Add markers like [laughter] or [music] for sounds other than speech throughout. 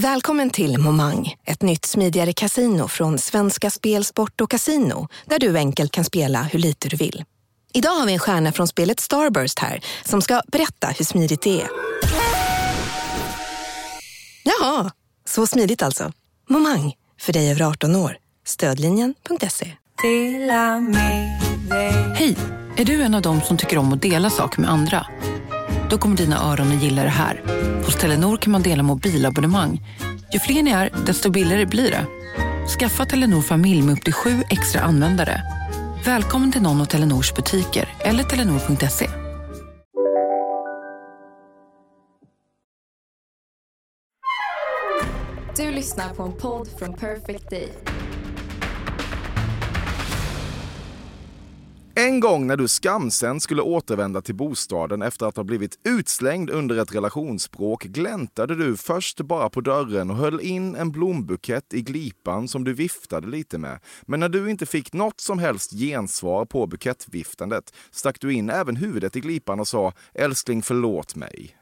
Välkommen till Momang, ett nytt smidigare casino från Svenska Spel, Sport och Casino där du enkelt kan spela hur lite du vill. Idag har vi en stjärna från spelet Starburst här som ska berätta hur smidigt det är. Jaha, så smidigt alltså. Momang, för dig över 18 år. Stödlinjen.se. Hej! Är du en av dem som tycker om att dela saker med andra? Då kommer dina öron att gilla det här. Hos Telenor kan man dela mobilabonnemang. Ju fler ni är, desto billigare blir det. Skaffa Telenor familj med upp till sju extra användare. Välkommen till någon av Telenors butiker eller telenor.se. Du lyssnar på en podd från Perfect Day. En gång när du skamsen skulle återvända till bostaden efter att ha blivit utslängd under ett relationsbråk gläntade du först bara på dörren och höll in en blombukett i glipan som du viftade lite med. Men när du inte fick något som helst gensvar på bukettviftandet stack du in även huvudet i glipan och sa älskling förlåt mig.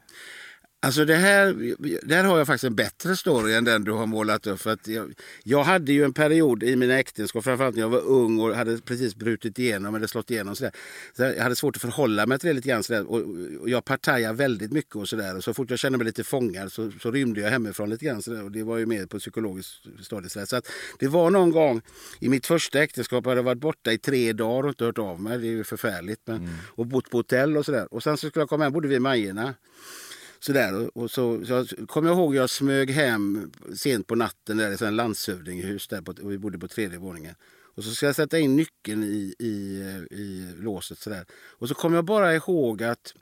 Alltså det här, där har jag faktiskt en bättre story än den du har målat upp. För att jag, jag hade ju en period i mina äktenskap, framförallt när jag var ung och hade precis brutit igenom eller slått igenom. Sådär. Så jag hade svårt att förhålla mig till det lite grann. Sådär. Och, och jag partajade väldigt mycket och sådär. Och så fort jag kände mig lite fångad så, så rymde jag hemifrån lite grann. Sådär. Och det var ju mer på psykologiskt stadie. Så att det var någon gång i mitt första äktenskap, jag hade varit borta i tre dagar och inte hört av mig. Det är ju förfärligt. Men, mm. Och bott på hotell och sådär. Och sen så skulle jag komma hem, bodde vi i Majorna. Sådär. Och så, så jag kommer ihåg jag smög hem sent på natten där i ett landshövdingehus där på, och vi bodde på tredje våningen. Och så ska jag sätta in nyckeln i, i, i låset sådär. Och så kommer jag bara ihåg att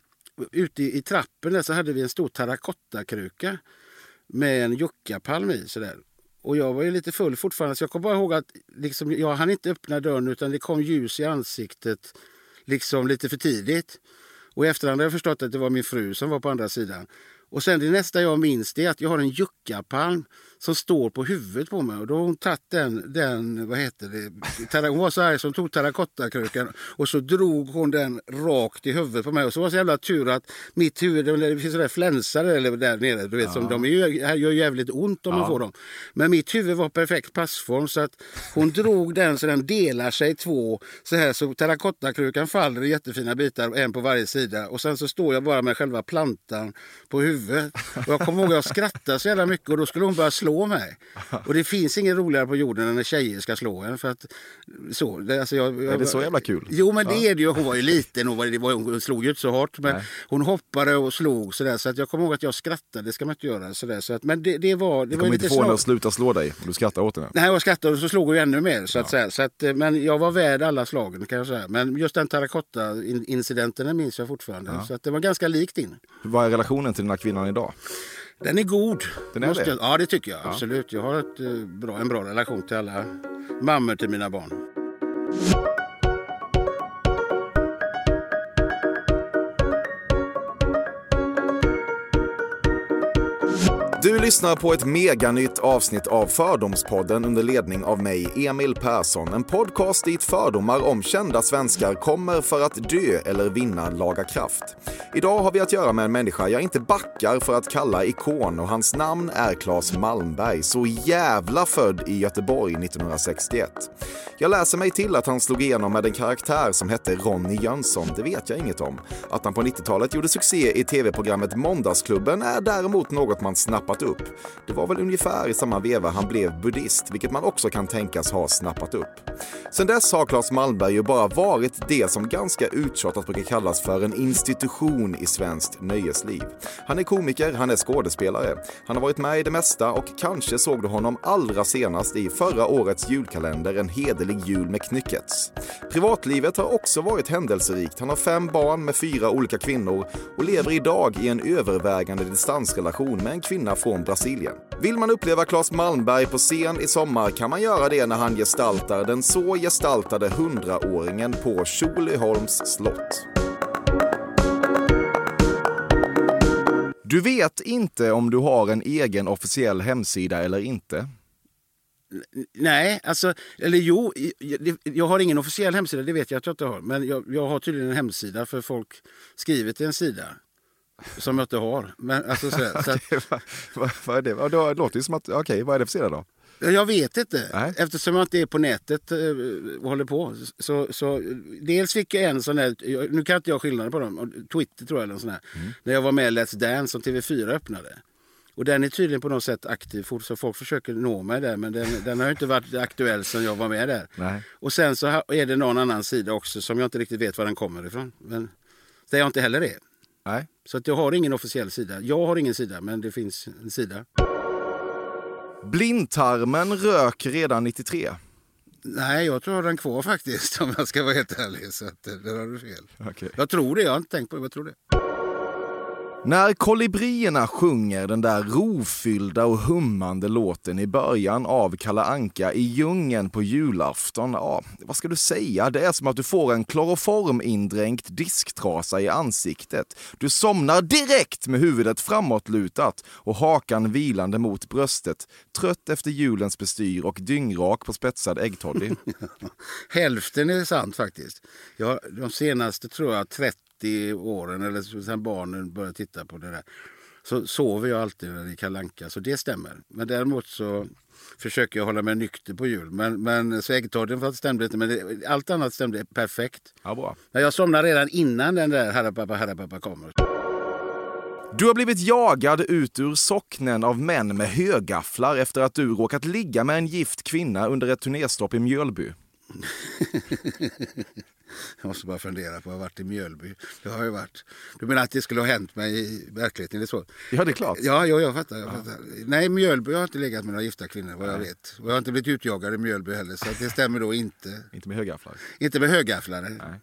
ute i, i trappen där så hade vi en stor terrakottakruka med en juckapalm i sådär. Och jag var ju lite full fortfarande så jag kommer bara ihåg att liksom, jag hann inte öppna dörren utan det kom ljus i ansiktet liksom lite för tidigt. Och i efterhand har jag förstått att det var min fru som var på andra sidan. Och sen det nästa jag minns det är att jag har en juckapalm som står på huvudet på mig. Och då har hon tagit den, den vad heter det, hon var så arg som tog terrakottakrukan och så drog hon den rakt i huvudet på mig. Och så var det så jävla tur att mitt huvud, det finns sådär flänsar där nere, du vet, ja. som de ju, gör jävligt ont om ja. man får dem. Men mitt huvud var perfekt passform så att hon drog den så den delar sig i två så här så terrakottakrukan faller i jättefina bitar, en på varje sida. Och sen så står jag bara med själva plantan på huvudet. Och jag kommer ihåg att jag skrattade så jävla mycket och då skulle hon börja slå slå mig. [laughs] Och det finns inget roligare på jorden än när tjejer ska slå en. För att, så, det, alltså jag, jag, är det så jävla kul? Jo, men det är det ju. Hon var ju liten. Hon, var, hon slog ju inte så hårt. Men Nej. hon hoppade och slog sådär. Så att jag kommer ihåg att jag skrattade. Det ska man inte göra. Sådär, så att, men det, det var, det du kommer inte få henne att sluta slå dig du skrattar åt henne? Nej, jag skrattade och så slog hon ju ännu mer. Så att säga. Så att, men jag var värd alla slagen kan jag säga. Men just den terrakotta-incidenten minns jag fortfarande. Ja. Så att det var ganska likt din. Vad är relationen till den här kvinnan idag? Den är god. Den är det? ja, det tycker jag. Ja. Absolut. Jag har ett, eh, bra, en bra relation till alla mammor till mina barn. Du lyssnar på ett meganytt avsnitt av Fördomspodden under ledning av mig, Emil Persson. En podcast dit fördomar om kända svenskar kommer för att dö eller vinna laga kraft. Idag har vi att göra med en människa jag inte backar för att kalla ikon och hans namn är Claes Malmberg, så jävla född i Göteborg 1961. Jag läser mig till att han slog igenom med en karaktär som hette Ronny Jönsson, det vet jag inget om. Att han på 90-talet gjorde succé i tv-programmet Måndagsklubben är däremot något man snappat snappat upp. Det var väl ungefär i samma veva han blev buddhist, vilket man också kan tänkas ha snappat upp. Sen dess har Claes Malmberg ju bara varit det som ganska uttjatat brukar kallas för en institution i svenskt nöjesliv. Han är komiker, han är skådespelare, han har varit med i det mesta och kanske såg du honom allra senast i förra årets julkalender En hederlig jul med Knyckets. Privatlivet har också varit händelserikt. Han har fem barn med fyra olika kvinnor och lever idag i en övervägande distansrelation med en kvinna från från Brasilien. Vill man uppleva Claes Malmberg på scen i sommar kan man göra det när han gestaltar den så gestaltade hundraåringen på Tjolöholms slott. Du vet inte om du har en egen officiell hemsida eller inte? Nej, alltså, eller jo, jag har ingen officiell hemsida, det vet jag att jag inte har. Men jag, jag har tydligen en hemsida för folk skriver till en sida som jag inte har. Men, alltså, så, [laughs] så att, vad, vad, vad är det? Ja, Det låter ju som att, okej, vad är det för sida då? jag vet inte. Nej. Eftersom jag inte är på nätet eh, och håller på. Så, så, dels fick jag en sån där, jag- nu kan inte jag skillnaden på dem, Twitter tror jag eller någon sån här. När jag var med i Let's Dance som TV4 öppnade. Och den är tydligen på något sätt aktiv så folk försöker nå mig där. Men den, den har ju inte varit aktuell sedan jag var med där. Nej. Och sen så är det någon annan sida också som jag inte riktigt vet var den kommer ifrån. Men där jag inte heller är. Nej. Så att jag har ingen officiell sida. Jag har ingen sida, men det finns en sida. Blindtarmen rök redan 93. Nej, jag tror jag har den kvar faktiskt [laughs] om jag ska vara helt ärlig. Så att, eh, där har du fel. Okej. Jag tror det, jag har inte tänkt på det, jag tror det. När kolibrierna sjunger den där rofyllda och hummande låten i början av Kalle Anka i djungeln på julafton, ja, vad ska du säga? Det är som att du får en kloroformindränkt disktrasa i ansiktet. Du somnar direkt med huvudet framåtlutat och hakan vilande mot bröstet, trött efter julens bestyr och dyngrak på spetsad äggtoddy. [laughs] Hälften är sant faktiskt. Jag, de senaste tror jag 30 åren, eller sen barnen började titta på det där, så sover jag alltid när det är Kalle Anka, så det stämmer. Men däremot så försöker jag hålla mig nykter på jul. Men, men så äggtodden stämde inte, men det, allt annat stämde perfekt. Ja, bra. Men jag somnar redan innan den där herra pappa kommer. Du har blivit jagad ut ur socknen av män med högafflar efter att du råkat ligga med en gift kvinna under ett turnéstopp i Mjölby. Jag måste bara fundera på, jag har varit i Mjölby. Det har jag varit. Du menar att det skulle ha hänt mig i verkligheten? Är det så? Ja, det är klart. Ja, ja jag fattar. Jag fattar. Nej, Mjölby har inte legat med några gifta kvinnor vad jag vet. Och jag har inte blivit utjagad i Mjölby heller, så det stämmer då inte. Inte med högafflar. Inte med högafflare. Nej.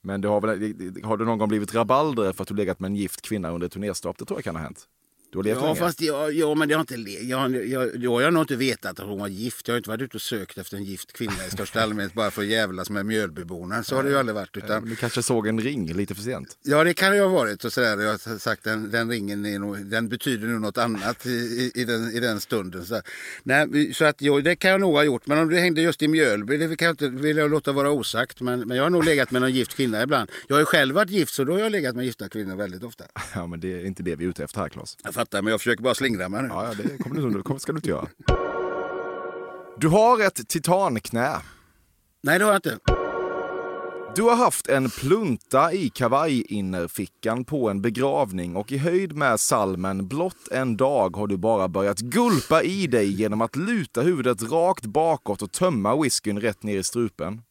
Men du har, väl, har du någon gång blivit rabalder för att du legat med en gift kvinna under ett turnéstopp? Det tror jag kan ha hänt. Du har levt Ja, länge. fast jag, ja, men det har inte, jag, jag, jag har nog inte vetat att hon var gift. Jag har inte varit ute och sökt efter en gift kvinna i största allmänhet bara för att jävlas med Mjölbyborna. Så har det ju aldrig varit. Utan, Du kanske såg en ring lite för sent. Ja, det kan ju ha varit. Och sådär. Jag har sagt den, den ringen är nog, den betyder nog något annat i, i, i, den, i den stunden. Så, Nej, så att, jo, det kan jag nog ha gjort. Men om det hängde just i Mjölby, det kan jag inte, vill jag låta vara osagt. Men, men jag har nog legat med någon gift kvinna ibland. Jag har ju själv varit gift, så då har jag legat med gifta kvinnor väldigt ofta. Ja, men det är inte det vi är ute efter här, Claes. Fattar, men jag försöker bara slingra mig nu. Ja, ja, det kommer du, ska du inte göra. Du har ett titanknä. Nej, det har jag inte. Du har haft en plunta i kavajinnerfickan på en begravning och i höjd med salmen Blott en dag har du bara börjat gulpa i dig genom att luta huvudet rakt bakåt och tömma whiskyn rätt ner i strupen.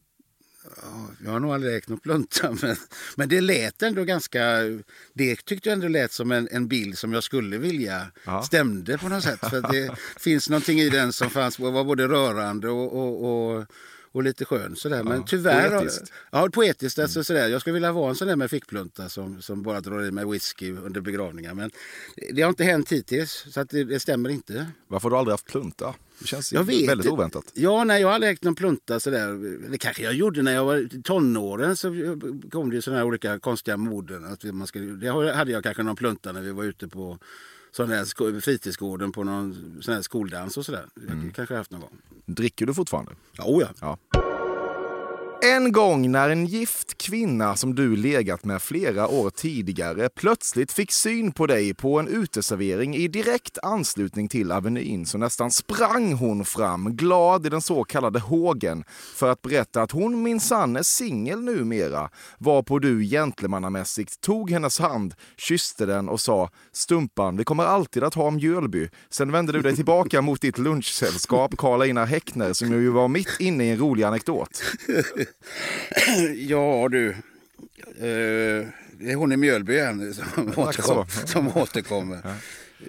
Jag har nog aldrig ägt någon plunta, men, men det lät ändå ganska... Det tyckte jag ändå lät som en, en bild som jag skulle vilja Ja. stämde på något sätt. För det [laughs] finns någonting i den som fanns, var både rörande och, och, och, och lite skön. Sådär. Men tyvärr... poetiskt. Ja, poetiskt. Alltså, sådär. Jag skulle vilja vara en sån där med fickplunta som, som bara drar i mig whisky under begravningar. Men det har inte hänt hittills, så att det, det stämmer inte. Varför har du aldrig haft plunta? Det känns Jag vet väldigt oväntat. Ja, nej, jag har aldrig ägt någon plunta sådär. Det kanske jag gjorde när jag var i tonåren. Så kom det ju sådana här olika konstiga moden. Att man skulle, det hade jag kanske någon plunta när vi var ute på sån sko- fritidsgården på någon sån här skoldans och sådär. Jag kanske haft någon gång. Dricker du fortfarande? Ja, oh ja. Ja. En gång när en gift kvinna som du legat med flera år tidigare plötsligt fick syn på dig på en uteservering i direkt anslutning till Avenyn så nästan sprang hon fram, glad i den så kallade hågen, för att berätta att hon minsann är singel numera, varpå du gentlemannamässigt tog hennes hand, kysste den och sa “Stumpan, vi kommer alltid att ha Mjölby”. Sen vände du dig tillbaka mot ditt lunchsällskap Karl-Einar Häckner som ju var mitt inne i en rolig anekdot. [laughs] Ja, du. Eh, det är hon i Mjölby igen som, återkom, som återkommer.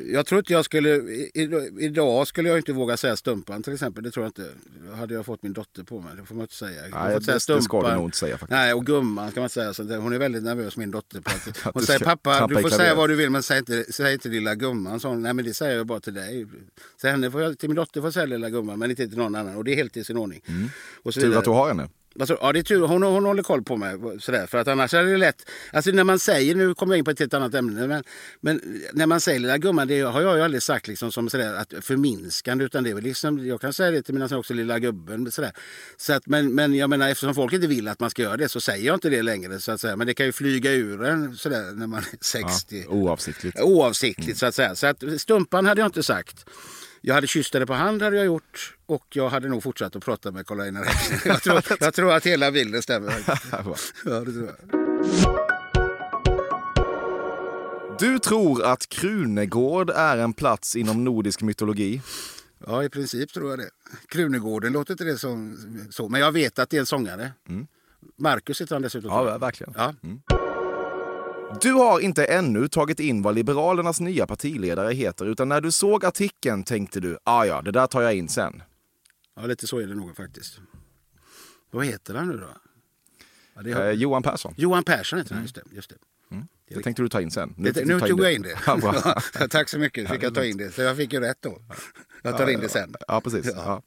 Jag tror inte jag skulle... i- Idag skulle jag inte våga säga stumpan till exempel. Det tror jag inte. Hade jag fått min dotter på mig. Det får man inte säga. Nej, säga det, det ska du stumpan. nog inte säga faktiskt. Nej, och gumman ska man inte säga. Hon är väldigt nervös, min dotter. På att, [laughs] hon säger pappa, du får säga klaveret." vad du vill men säg inte, säg inte lilla gumman. Så hon, Nej, men det säger jag bara till dig. Så henne får jag, till min dotter får jag säga lilla gumman men inte till någon annan. Och det är helt i sin ordning. Så Tur att du har henne. Alltså, ja, det är tur. Hon, hon håller koll på mig. Sådär, för att annars är det lätt... Alltså när man säger, nu kommer jag in på ett helt annat ämne, men, men när man säger lilla gumman, det har jag ju aldrig sagt liksom som sådär, att förminskande. Utan det är liksom, jag kan säga det till mina söner också, lilla gubben. Sådär. Så att, men, men jag menar, eftersom folk inte vill att man ska göra det så säger jag inte det längre. Så att säga. Men det kan ju flyga ur en sådär när man är 60. Ja, oavsiktligt. Oavsiktligt mm. så att säga. Så att stumpan hade jag inte sagt. Jag hade kysst henne på hand hade jag gjort och jag hade nog fortsatt att prata med Karl-Einar [laughs] jag, tror, jag tror att hela bilden stämmer. [laughs] ja, det tror jag. Du tror att Krunegård är en plats inom nordisk mytologi? Ja, i princip tror jag det. Krunegården låter inte det som så, men jag vet att det är en sångare. Mm. Marcus heter han dessutom. Ja, verkligen. Ja. Mm. Du har inte ännu tagit in vad Liberalernas nya partiledare heter, utan när du såg artikeln tänkte du, ah ja, det där tar jag in sen. Ja, lite så är det nog faktiskt. Vad heter han nu då? Ja, har... eh, Johan Persson. Johan Persson heter han, mm. just det. Just det. Mm. Det tänkte du ta in sen. Nu, det, nu tog jag in det. [laughs] [laughs] Ja, Tack så mycket, fick jag ta in det. Så jag fick ju rätt då. Jag tar in det sen. Ja, precis. Ja.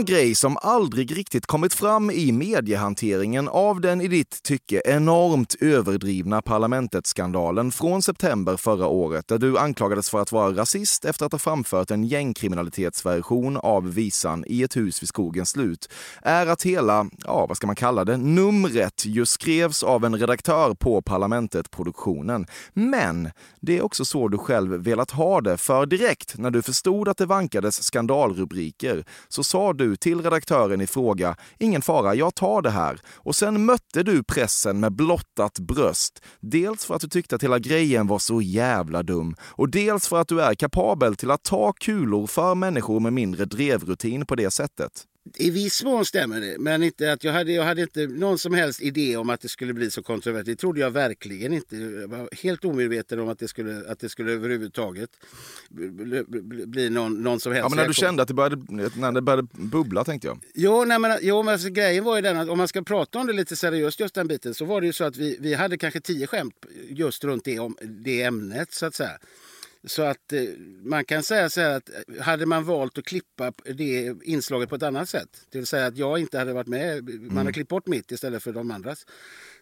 En grej som aldrig riktigt kommit fram i mediehanteringen av den i ditt tycke enormt överdrivna Parlamentet-skandalen från september förra året där du anklagades för att vara rasist efter att ha framfört en gängkriminalitetsversion av visan I ett hus vid skogens slut är att hela, ja vad ska man kalla det, numret just skrevs av en redaktör på Parlamentet-produktionen. Men det är också så du själv velat ha det, för direkt när du förstod att det vankades skandalrubriker så sa du till redaktören i fråga, ingen fara, jag tar det här. Och sen mötte du pressen med blottat bröst. Dels för att du tyckte att hela grejen var så jävla dum och dels för att du är kapabel till att ta kulor för människor med mindre drevrutin på det sättet. I viss mån stämmer det, men inte att jag, hade, jag hade inte någon som helst idé om att det skulle bli så kontroversiellt. Det trodde jag verkligen inte. Jag var helt omedveten om att det skulle, att det skulle överhuvudtaget bli, bli någon, någon som helst ja, men när du kände att det började, när det började bubbla tänkte jag. Jo, nej, men, jo, men alltså, grejen var ju den att om man ska prata om det lite seriöst just den biten så var det ju så att vi, vi hade kanske tio skämt just runt det, om, det ämnet så att säga. Så att eh, man kan säga så här att eh, hade man valt att klippa det inslaget på ett annat sätt, det vill säga att jag inte hade varit med, man mm. har klippt bort mitt istället för de andras,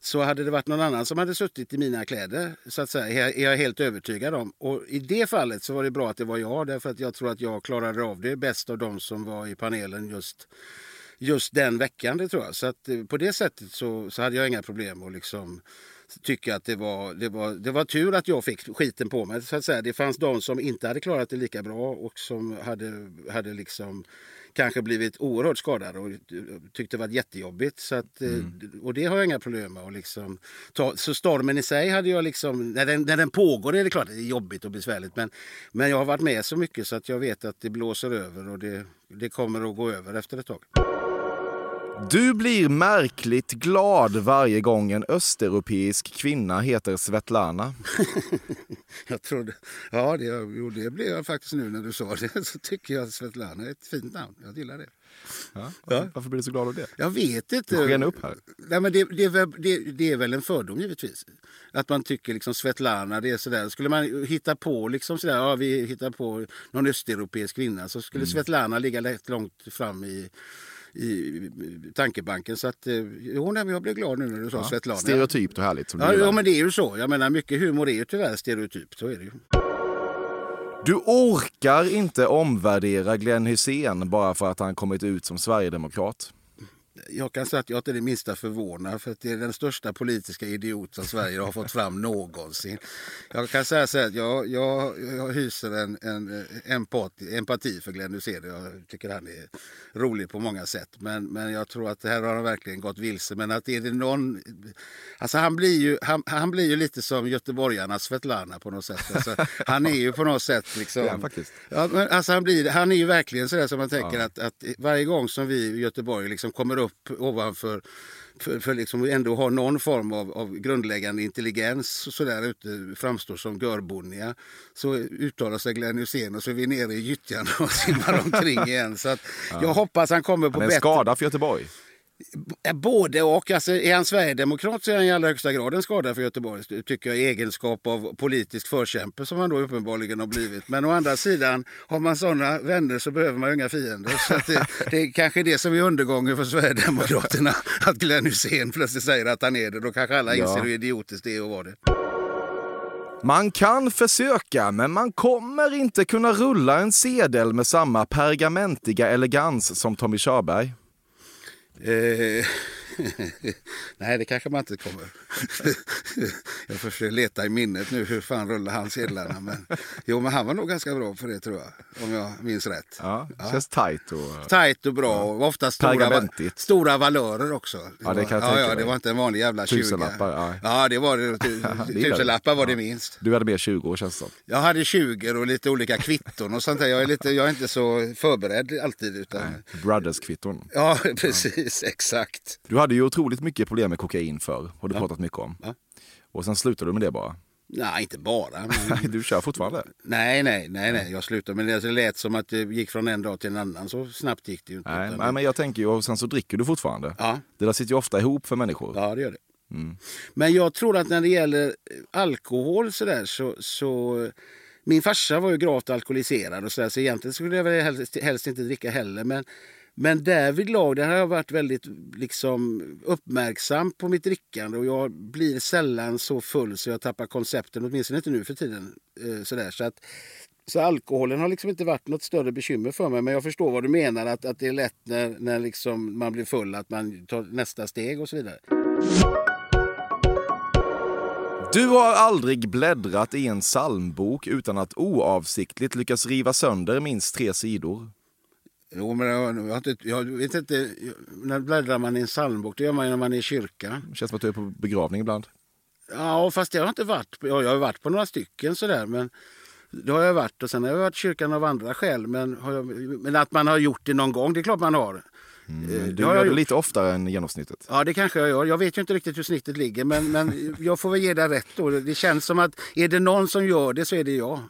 så hade det varit någon annan som hade suttit i mina kläder, så att säga, är jag helt övertygad om. Och i det fallet så var det bra att det var jag, därför att jag tror att jag klarade av det bäst av de som var i panelen just just den veckan. Det tror jag. Så att eh, på det sättet så, så hade jag inga problem att liksom tycka att det var, det, var, det var tur att jag fick skiten på mig. Så att säga. Det fanns de som inte hade klarat det lika bra och som hade, hade liksom kanske blivit oerhört skadade och tyckte det var jättejobbigt. Så att, eh, mm. Och det har jag inga problem med. att liksom ta. Så stormen i sig hade jag liksom, när den, när den pågår är det klart att det är jobbigt och besvärligt. Men, men jag har varit med så mycket så att jag vet att det blåser över och det, det kommer att gå över efter ett tag. Du blir märkligt glad varje gång en östeuropeisk kvinna heter Svetlana. [laughs] jag trodde, ja, det, jo, det blev jag faktiskt nu när du sa det. [laughs] Så tycker jag att Svetlana är ett fint namn. Jag gillar det. Ja, varför, varför blir du så glad av det? Jag vet inte. Du upp här. Nej, men det, det, är väl, det, det, är väl en fördom givetvis. Att man tycker liksom Svetlana, det är sådär. Skulle man hitta på liksom sådär, ja vi hittar på någon östeuropeisk kvinna så skulle mm. Svetlana ligga långt fram i i tankebanken. Så att, eh, jo, nej, jag blev glad nu när du sa ja, Svetlana. Stereotypt och härligt. Som ja, ja, men det är ju så. Jag menar, mycket humor är ju tyvärr stereotypt. Så är det ju. Du orkar inte omvärdera Glenn Hussein bara för att han kommit ut som sverigedemokrat jag kan säga att jag inte är det minsta förvånad för att det är den största politiska idiot som Sverige har fått fram någonsin. Jag kan säga så att jag, jag, jag hyser en, en empati, empati för Glenn Hysén. Jag tycker han är rolig på många sätt. Men, men jag tror att det här har han verkligen gått vilse. Men att är det någon... Alltså han blir ju, han, han blir ju lite som göteborgarnas Svetlana på något sätt. Alltså, han är ju på något sätt liksom... Ja, faktiskt. Ja, men alltså han, blir, han är ju verkligen sådär som man tänker ja. att, att varje gång som vi i Göteborg liksom kommer upp ovanför för, för liksom ändå ha någon form av, av grundläggande intelligens så där ute framstår som görbonniga så uttalar sig Glenn Hysén och så är vi nere i gyttjan och simmar omkring igen. Så att [laughs] ja. jag hoppas han kommer på han är bättre... skada för Göteborg. Både och. Alltså, är han sverigedemokrat så är han i allra högsta grad en skada för Göteborg. Tycker jag i egenskap av politisk förkämpe som han då uppenbarligen har blivit. Men å andra sidan, har man sådana vänner så behöver man ju inga fiender. Så det, det är kanske det som är undergången för Sverigedemokraterna. [laughs] Att Glenn Hysén plötsligt säger att han är det. Då kanske alla inser Ja. hur idiotiskt det är att vara det. Man kan försöka, men man kommer inte kunna rulla en sedel med samma pergamentiga elegans som Tommy Körberg. Eh, [laughs] Nej, det kanske man inte kommer. [laughs] Jag försöker leta i minnet nu hur fan rullar han sedlarna. Men, jo, men han var nog ganska bra för det tror jag. Om jag minns rätt. Ja, känns tajt och... Tajt och bra och ofta stora, stora valörer också. Ja, det kan jag ja, ja, det var inte en vanlig jävla 20. Tusenlappar, ja. ja. det var det. [laughs] Det Tusenlappar var det Ja. minst. Du hade mer 20 år känns det som. Jag hade 20 och lite olika kvitton och sånt där. Jag är, lite, jag är inte så förberedd alltid. Utan... Brothers-kvitton. Ja, precis. Exakt. Du hade ju otroligt mycket problem med kokain förr, har du Ja. pratat mycket om. Ja. Och sen slutade du med det bara. Nej, inte bara. Men... [laughs] Du kör fortfarande. nej, nej, nej, nej. Jag slutade. Men det lät som att det gick från en dag till en annan. Så snabbt gick det ju inte. Nej, utan- nej, men jag tänker ju, och sen så dricker du fortfarande. Ja, Det där sitter ju ofta ihop för människor. ja, det gör det. Mm. Men jag tror att när det gäller alkohol så där så, så min farsa var ju gravt alkoholiserad och så, där, så egentligen skulle jag väl helst, helst inte dricka heller. Men, men därvidlag där har jag varit väldigt liksom, uppmärksam på mitt drickande och jag blir sällan så full så jag tappar koncepten, åtminstone inte nu för tiden. Eh, sådär. Så att, så alkoholen har liksom inte varit något större bekymmer för mig. Men jag förstår vad du menar, att, att det är lätt när, när liksom man blir full att man tar nästa steg och så vidare. Du har aldrig bläddrat i en psalmbok utan att oavsiktligt lyckas riva sönder minst tre sidor. Jo, men jag, jag, inte, jag vet inte, när bläddrar man i en psalmbok? Det gör man ju när man är i kyrkan. Det känns som att du är på begravning ibland. Ja, fast jag har inte varit, ja, jag har varit på några stycken sådär, men det har jag varit. Och sen har jag varit i kyrkan av andra skäl, men, jag, men att man har gjort det någon gång, det är klart man har. Eh, Du gör det gjort. lite oftare än genomsnittet. Ja, det kanske jag gör. Jag vet ju inte riktigt hur snittet ligger, men, men jag får väl ge dig rätt då. Det känns som att är det någon som gör det så är det jag.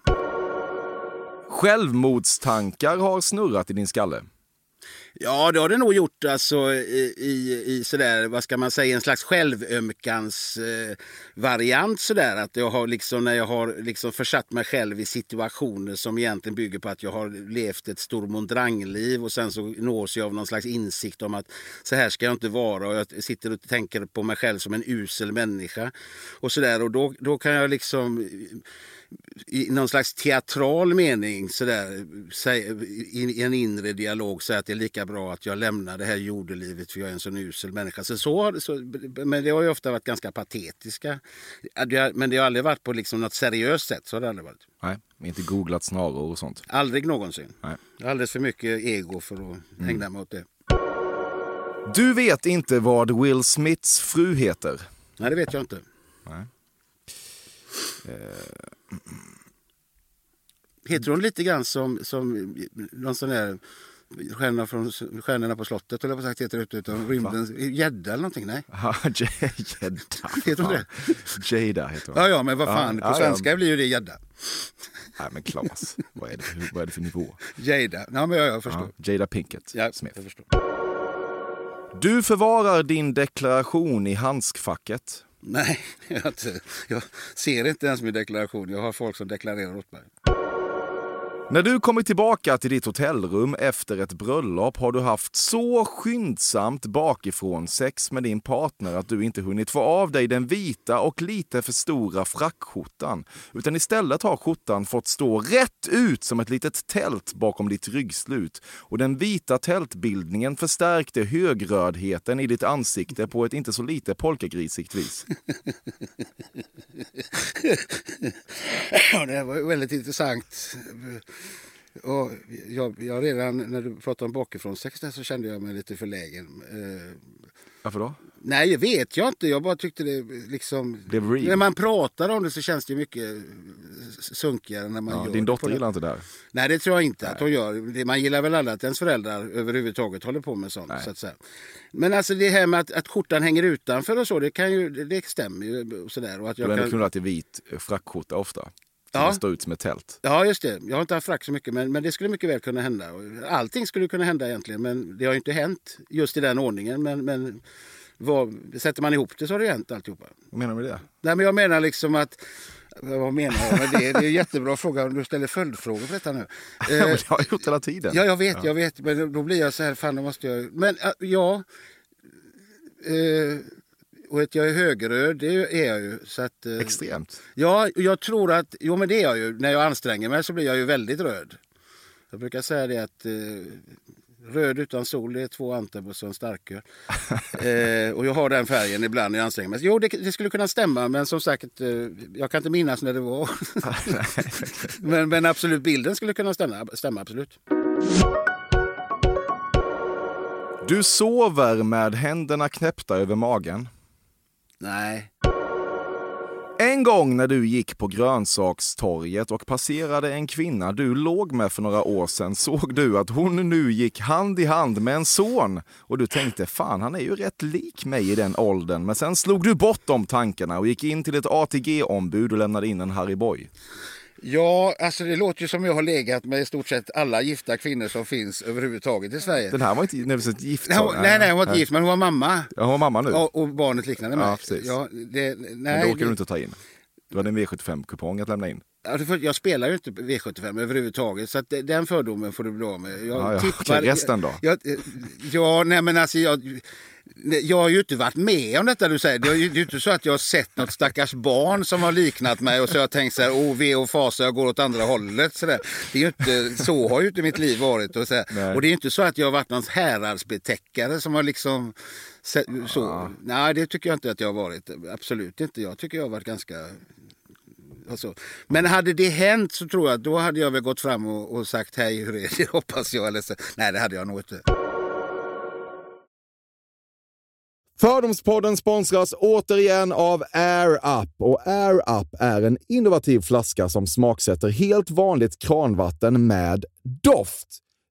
Självmordstankar har snurrat i din skalle. Ja, det har det nog gjort alltså, i, i, i sådär, vad ska man säga, en slags självömkans eh, variant sådär. Att jag har liksom, när jag har liksom försatt mig själv i situationer som egentligen bygger på att jag har levt ett stormondrang-liv och sen så nås jag av någon slags insikt om att så här ska jag inte vara och jag sitter och tänker på mig själv som en usel människa. Och sådär och då, då kan jag liksom i någon slags teatral mening sådär, i en inre dialog säga att det är lika bra att jag lämnar det här jordelivet för jag är en sån usel människa. Så, så, så, men det har ju ofta varit ganska patetiska. Men det har aldrig varit på liksom något seriöst sätt. Så har det aldrig varit. Nej, inte googlat snaror och sånt. Aldrig någonsin. Nej. Alldeles för mycket ego för att ägna mig åt det. Du vet inte vad Will Smiths fru heter. Nej, det vet jag inte. Nej. Heter hon lite grann som, som någon sån där stjärna från Stjärnorna på slottet, eller vad sagt heter det utan rymdens gädda eller någonting? Nej. [laughs] Gädda. [laughs] Heter hon det? Jada heter hon. Ja, ja, men vad fan, Ja, på svenska ja. blir ju det gädda. Nej men Claes, vad är det för, vad är det för nivå? Jada. Ja, men jag, jag förstår. Ja, Jada Pinkett Ja, Smith. jag förstår. Du förvarar din deklaration i handskfacket. Nej, [laughs] jag, inte, jag ser inte ens min deklaration. Jag har folk som deklarerar åt mig. När du kommit tillbaka till ditt hotellrum efter ett bröllop har du haft så skyndsamt bakifrån sex med din partner att du inte hunnit få av dig den vita och lite för stora frackskjortan. Utan istället har skjortan fått stå rätt ut som ett litet tält bakom ditt ryggslut. Och den vita tältbildningen förstärkte högrödheten i ditt ansikte på ett inte så lite polkagrisigt vis. [laughs] Ja, det här var ju väldigt intressant. Och jag, jag redan när du pratade om bakifrån sex där så kände jag mig lite förlägen. Eh, Varför då? nej, jag vet jag inte. Jag bara tyckte det liksom... Real. När man pratar om det så känns det mycket sunkigare när man Ja, gör din det dotter det- gillar inte det här. Nej, det tror jag inte att hon gör. Det- Man gillar väl alla att ens föräldrar överhuvudtaget håller på med sånt. Nej. Så att. Men alltså det här med att, att skjortan hänger utanför och så, det, kan ju, det, det stämmer ju. Och sådär. Och att Du jag har ändå kan, knullat i vit eh, frackskjorta ofta. Som Ja. står ut som ett tält. Ja, just det. Jag har inte haft frack så mycket, men, men det skulle mycket väl kunna hända. Allting skulle kunna hända egentligen, men det har ju inte hänt just i den ordningen. Men, men vad, sätter man ihop det så har det ju hänt alltihopa. Vad menar du med det? Nej, men jag menar liksom att... Vad menar jag med det? Det är en jättebra fråga om du ställer följdfrågor på detta nu. [laughs] Ja, Eh, det har jag gjort hela tiden. Ja, jag vet, jag vet. Men då blir jag så här, fan då måste jag... Men ja... Eh, och att jag är högeröd, det är jag ju. Så att, eh, Extremt. Ja, jag tror att... Jo, men det är jag ju. När jag anstränger mig så blir jag ju väldigt röd. Jag brukar säga det att eh, röd utan sol det är två Antabus och en starköl. [laughs] eh, och jag har den färgen ibland när jag anstränger mig. Jo, det, det skulle kunna stämma, men som sagt, eh, jag kan inte minnas när det var. [laughs] men, men absolut, bilden skulle kunna stämma, stämma absolut. Du sover med händerna knäppta över magen. Nej. En gång när du gick på grönsakstorget och passerade en kvinna du låg med för några år sedan såg du att hon nu gick hand i hand med en son och du tänkte fan han är ju rätt lik mig i den åldern. Men sen slog du bort de tankarna och gick in till ett ATG-ombud och lämnade in en Harry Boy. Ja, alltså det låter ju som jag har legat med i stort sett alla gifta kvinnor som finns överhuvudtaget i Sverige. Den här var inte nödvändigtvis gift. Nej, hon, nej, nej, hon var inte gift, men hon var mamma. Jag har mamma nu. Och, och barnet liknande mig. Ja, precis. Ja, det, nej, men då åker du inte ta in. Du hade en V75-kupong att lämna in. Ja, Jag spelar ju inte V75 överhuvudtaget så att den fördomen får du bli av med. Jag Ja, ja. Okej, resten då? Jag, ja, nej men alltså jag, jag har ju inte varit med om detta du säger. Det är ju inte så att jag har sett något stackars barn som har liknat mig och så har jag tänkt så här, åh ve och fasa, jag går åt andra hållet. Så, där. Det är inte, så har ju inte mitt liv varit. Och, så här. Och det är inte så att jag har varit någon häradsbetäckare som har liksom så. Nej, det tycker jag inte att jag har varit. Absolut inte. Jag tycker jag har varit ganska Alltså. Men hade det hänt så tror jag att då hade jag väl gått fram och, och sagt hej hur är det [laughs] hoppas jag. Eller så. Nej det hade jag nog inte. Fördomspodden sponsras återigen av Air Up. Och Air Up är en innovativ flaska som smaksätter helt vanligt kranvatten med doft.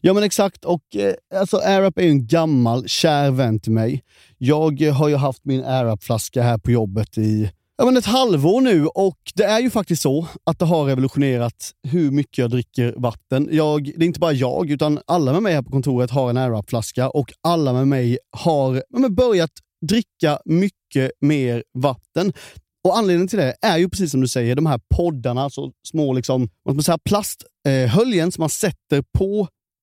Ja men exakt, och eh, alltså AirUp är ju en gammal kär vän till mig. Jag eh, har ju haft min AirUp-flaska här på jobbet i ja, men ett halvår nu och det är ju faktiskt så att det har revolutionerat hur mycket jag dricker vatten. Jag, det är inte bara jag, utan alla med mig här på kontoret har en AirUp-flaska och alla med mig har ja, men börjat dricka mycket mer vatten. Och Anledningen till det är ju precis som du säger, de här poddarna, så små liksom, vad ska man säga, plasthöljen som man sätter på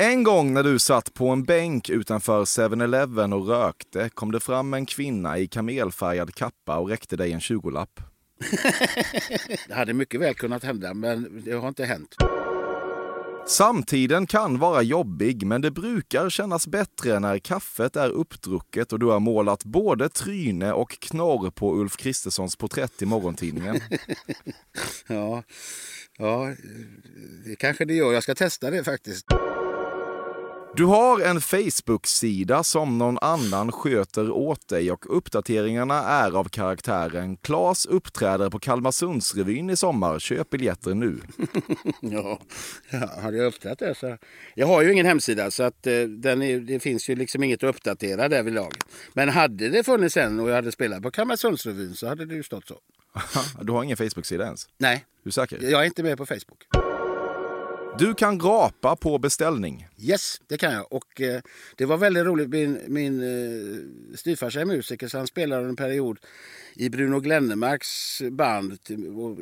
En gång när du satt på en bänk utanför 7-Eleven och rökte kom det fram en kvinna i kamelfärgad kappa och räckte dig en 20-lapp. [laughs] Det hade mycket väl kunnat hända, men det har inte hänt. Samtiden kan vara jobbig, men det brukar kännas bättre när kaffet är uppdrucket och du har målat både tryne och knorr på Ulf Kristerssons porträtt i morgontidningen. [laughs] Ja, ja, det kanske det gör. Jag ska testa det faktiskt. Du har en Facebook-sida som någon annan sköter åt dig och uppdateringarna är av karaktären Klas uppträder på Kalmarsundsrevyn i sommar. Köp biljetter nu. [laughs] Ja, ja hade jag upptäckt det så... Jag har ju ingen hemsida så att eh, den är, det finns ju liksom inget att uppdatera därvidlag. Men hade det funnits en och jag hade spelat på Kalmarsundsrevyn så hade det ju stått så. [laughs] Du har ingen Facebook-sida ens? Nej, Du är säker? jag är inte med på Facebook. Du kan rapa på beställning. Yes, det kan jag. Och eh, det var väldigt roligt. Min, min eh, styvfarsa är musiker så han spelade en period i Bruno Glennemarks band.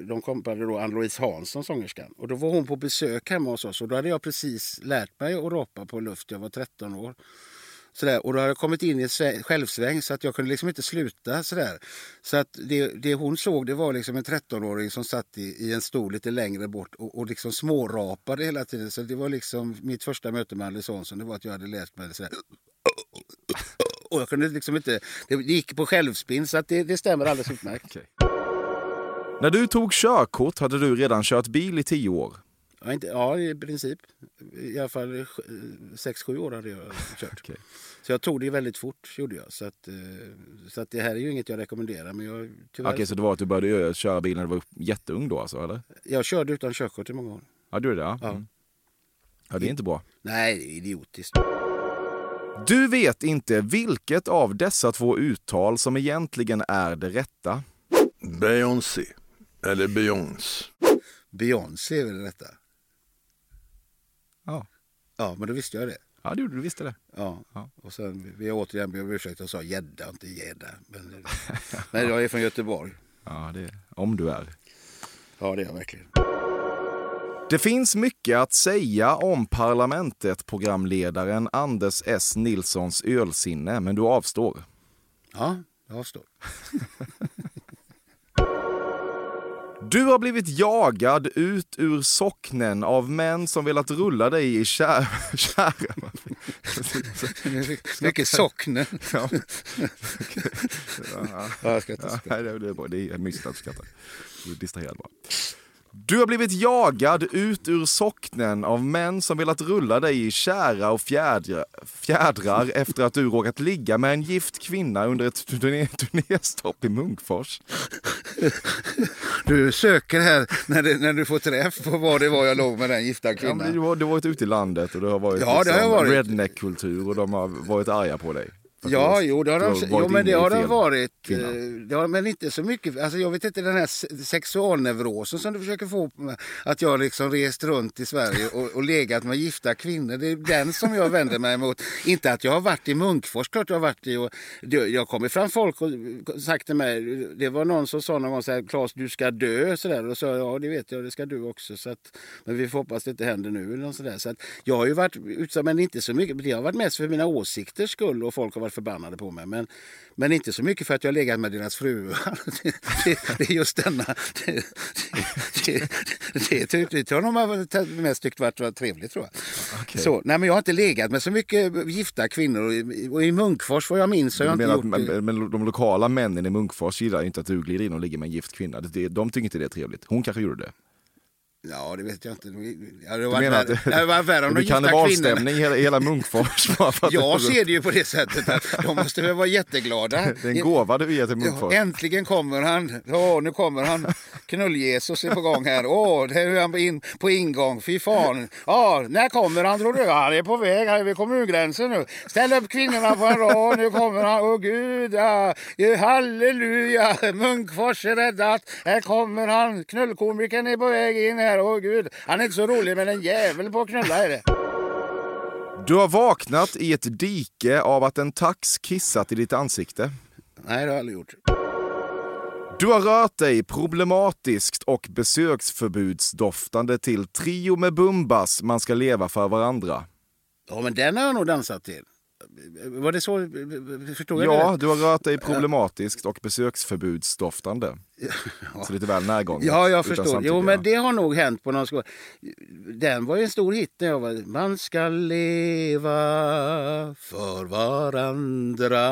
De kompade då Ann-Louise Hansson, sångerskan. Och då var hon på besök hemma hos oss och då hade jag precis lärt mig att rapa på luft. Jag var 13 år. Sådär. Och då hade jag kommit in i ett självsväng så att jag kunde liksom inte sluta. Sådär. Så att det, det hon såg det var liksom en 13-åring som satt i, i en stol lite längre bort och, och liksom smårapade hela tiden. Så det var liksom mitt första möte med Alice Hansson. Det var att jag hade läst mig henne. sådär. Och jag kunde liksom inte... Det gick på självspinn så att det, det stämmer alldeles utmärkt. [laughs] När du tog körkort hade du redan kört bil i tio år. Ja, inte, ja, i princip. I alla fall 6-7 år hade jag [laughs] kört. Okej. Så jag tog det väldigt fort, gjorde jag. Så, att, eh, så att det här är ju inget jag rekommenderar. Men jag, tyvärr, Okej, så det var att du började köra bil när du var jätteung då alltså, eller? jag körde utan körkort i många år. Ja, du är det? Ja. Ja. Mm. ja, det är inte bra. Nej, det är idiotiskt. Du vet inte vilket av dessa två uttal som egentligen är det rätta. Beyoncé. Eller Beyoncé. Beyoncé är väl detta? Ja. Ja, men då visste jag det. Ja, du, du visste det. Ja. Ja. Och sen, vi har återigen om ursäkt och sa gädda, inte gädda. Men, [laughs] men jag är från Göteborg. Ja, det, om du är. Ja, det är jag verkligen. Det finns mycket att säga om Parlamentet-programledaren Anders S. Nilssons ölsinne, men du avstår. Ja, jag avstår. [laughs] Du har blivit jagad ut ur socknen av män som velat rulla dig i kär... [laughs] kär... [laughs] Mycket socknen. Ja. Ja, jag ska inte Ja, det är bra. Det är mysigt att du skrattar. Du är distraherad bara. Du har blivit jagad ut ur socknen av män som velat rulla dig i kära och fjädra, fjädrar efter att du råkat ligga med en gift kvinna under ett turné, turnéstopp i Munkfors. Du söker här när, det, när du får träff på vad det var jag låg med den gifta Ja, kvinnan. du, har, du har varit ute i landet och det har varit, Ja, varit. redneck-kultur och de har varit arga på dig. Ja, jo, det har de, jo men det har de varit. eh, Det har, men inte så mycket. Alltså, jag vet inte den här se- sexualneurosen som du försöker få. Att jag liksom rest runt i Sverige och, och legat med gifta kvinnor. Det är den som jag vänder mig emot. Inte att jag har varit i Munkfors, klart jag har varit i. Och, det, jag kommer fram folk och sagt till mig. Det var någon som sa någon gång så här, Claes du ska dö. Så där. Och då sa jag, ja det vet jag, det ska du också. Så att, men vi får hoppas det inte händer nu. Eller så där. Så att, jag har ju varit utsatt, men inte så mycket. Det har varit mest för mina åsikters skull och folk har varit förbannade på mig. Men, men inte så mycket för att jag legat med deras fruar. [laughs] Det, det, är just denna... Det, det, det, det, det tror jag de har mest tyckt varit, trevligt tror jag. Så, nej, men jag har inte legat med så mycket gifta kvinnor. Och i, och i Munkfors vad jag minns så har jag Du inte gjort men, men de lokala männen i Munkfors gillar inte att du glider in och ligger med en gift kvinna. Det, de tycker inte det är trevligt. Hon kanske gjorde det. Ja, det vet jag inte. Ja, det Du var värre, det var värre om de gifta kvinnorna. hela, hela Munkfors. [laughs] att Jag ser det ju på det sättet att de måste väl vara jätteglada. [laughs] Det är en gåva du ger till Ja, Munkfors. äntligen kommer han. Ja, nu kommer han. Knull-Jesus är på gång här. Åh, det är han på, in, på ingång. Fy fan. Ja, när kommer han tror du? Han är på väg. Han är vid kommungränsen nu. Ställ upp kvinnorna på en rad. Nu kommer han. Åh gud, ja. halleluja. Munkfors är räddat. Här kommer han. Knullkomikern är på väg in här. Åh gud. Han är inte så rolig men en jävel på att knulla är det. Du har vaknat i ett dike av att en tax kissat i ditt ansikte. Nej, det har jag aldrig gjort. Du har rört dig problematiskt och besöksförbudsdoftande till Trio med Bumbas, Man ska leva för varandra. Ja, men den har jag nog dansat till. Var det så? Förstod jag Ja, det? du har rört dig problematiskt och besöksförbudsdoftande. Så lite väl närgånget. Ja, jag förstår. Jo, ja. men det har nog hänt på någon skola. Den var ju en stor hit när jag var... Man ska leva för varandra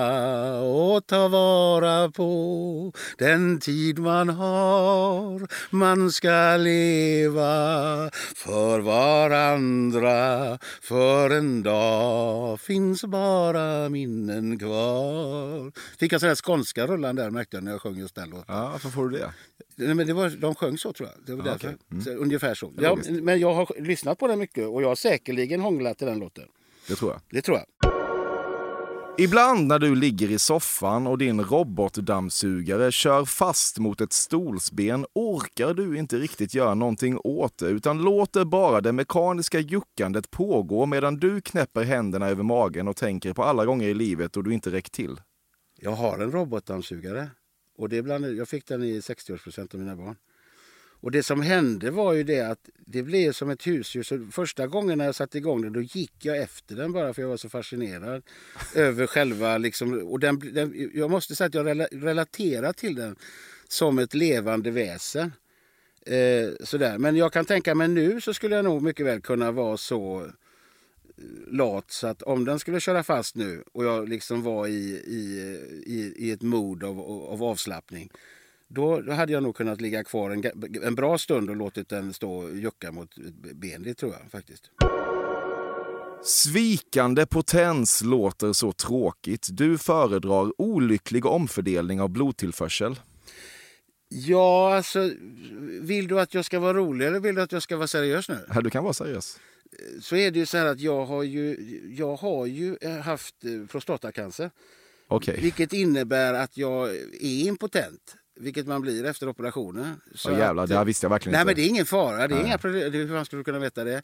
och ta vara på den tid man har. Man ska leva för varandra för en dag finns bara minnen kvar. Fick jag sån här skånska rullan där märkte jag när jag sjöng just den låten. Ja, får du det? Nej, men det var, de sjöng så tror jag. Det var därför. okej. Mm. Så, ungefär så. Ja, men jag har lyssnat på den mycket och jag har säkerligen hånglat till den låten. Det tror jag. Det tror jag. Ibland när du ligger i soffan och din robotdammsugare kör fast mot ett stolsben orkar du inte riktigt göra någonting åt det utan låter bara det mekaniska juckandet pågå medan du knäpper händerna över magen och tänker på alla gånger i livet då du inte räckt till. Jag har en robotdammsugare. Och det bland, jag fick den i 60-årspresent av mina barn. Och det som hände var ju det att det blev som ett husdjur. Så första gången när jag satte igång den då gick jag efter den bara för jag var så fascinerad [laughs] över själva liksom, och den, den, jag måste säga att jag rela- relaterar till den som ett levande väsen. Eh, sådär. Men jag kan tänka mig nu så skulle jag nog mycket väl kunna vara så lat så att om den skulle köra fast nu och jag liksom var i, i, i, i ett mod av, av avslappning då, då hade jag nog kunnat ligga kvar en, en bra stund och låtit den stå och jucka mot ett ben. Det tror jag faktiskt. Svikande potens låter så tråkigt. Du föredrar olycklig omfördelning av blodtillförsel. Ja, alltså vill du att jag ska vara rolig eller vill du att jag ska vara seriös nu? Du kan vara seriös. Så är det ju så här att jag har ju, jag har ju eh, haft eh, prostatacancer. Okej. Vilket innebär att jag är impotent. Vilket man blir efter operationen. Så Ja, jävlar, att- det visste jag verkligen Nej, inte. men det är ingen fara. Det är Nej. inga problem. Hur fan skulle du kunna veta det?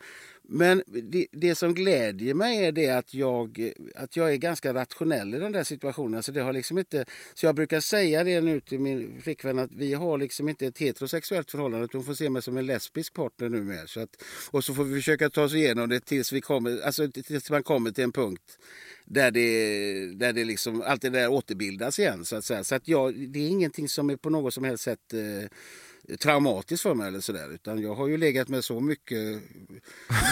Men det, det som glädjer mig är det att jag, att jag är ganska rationell i den där situationen. Så, det har liksom inte, så jag brukar säga det nu till min flickvän att vi har liksom inte ett heterosexuellt förhållande. Hon får se mig som en lesbisk partner nu med. Så att, och så får vi försöka ta oss igenom det tills, vi kommer, alltså, tills man kommer till en punkt där det, där det liksom, allt det där återbildas igen. Så att, säga. Så att jag, det är ingenting som är på något som helst sätt eh, traumatiskt för mig. Eller så där, utan jag har ju legat med så mycket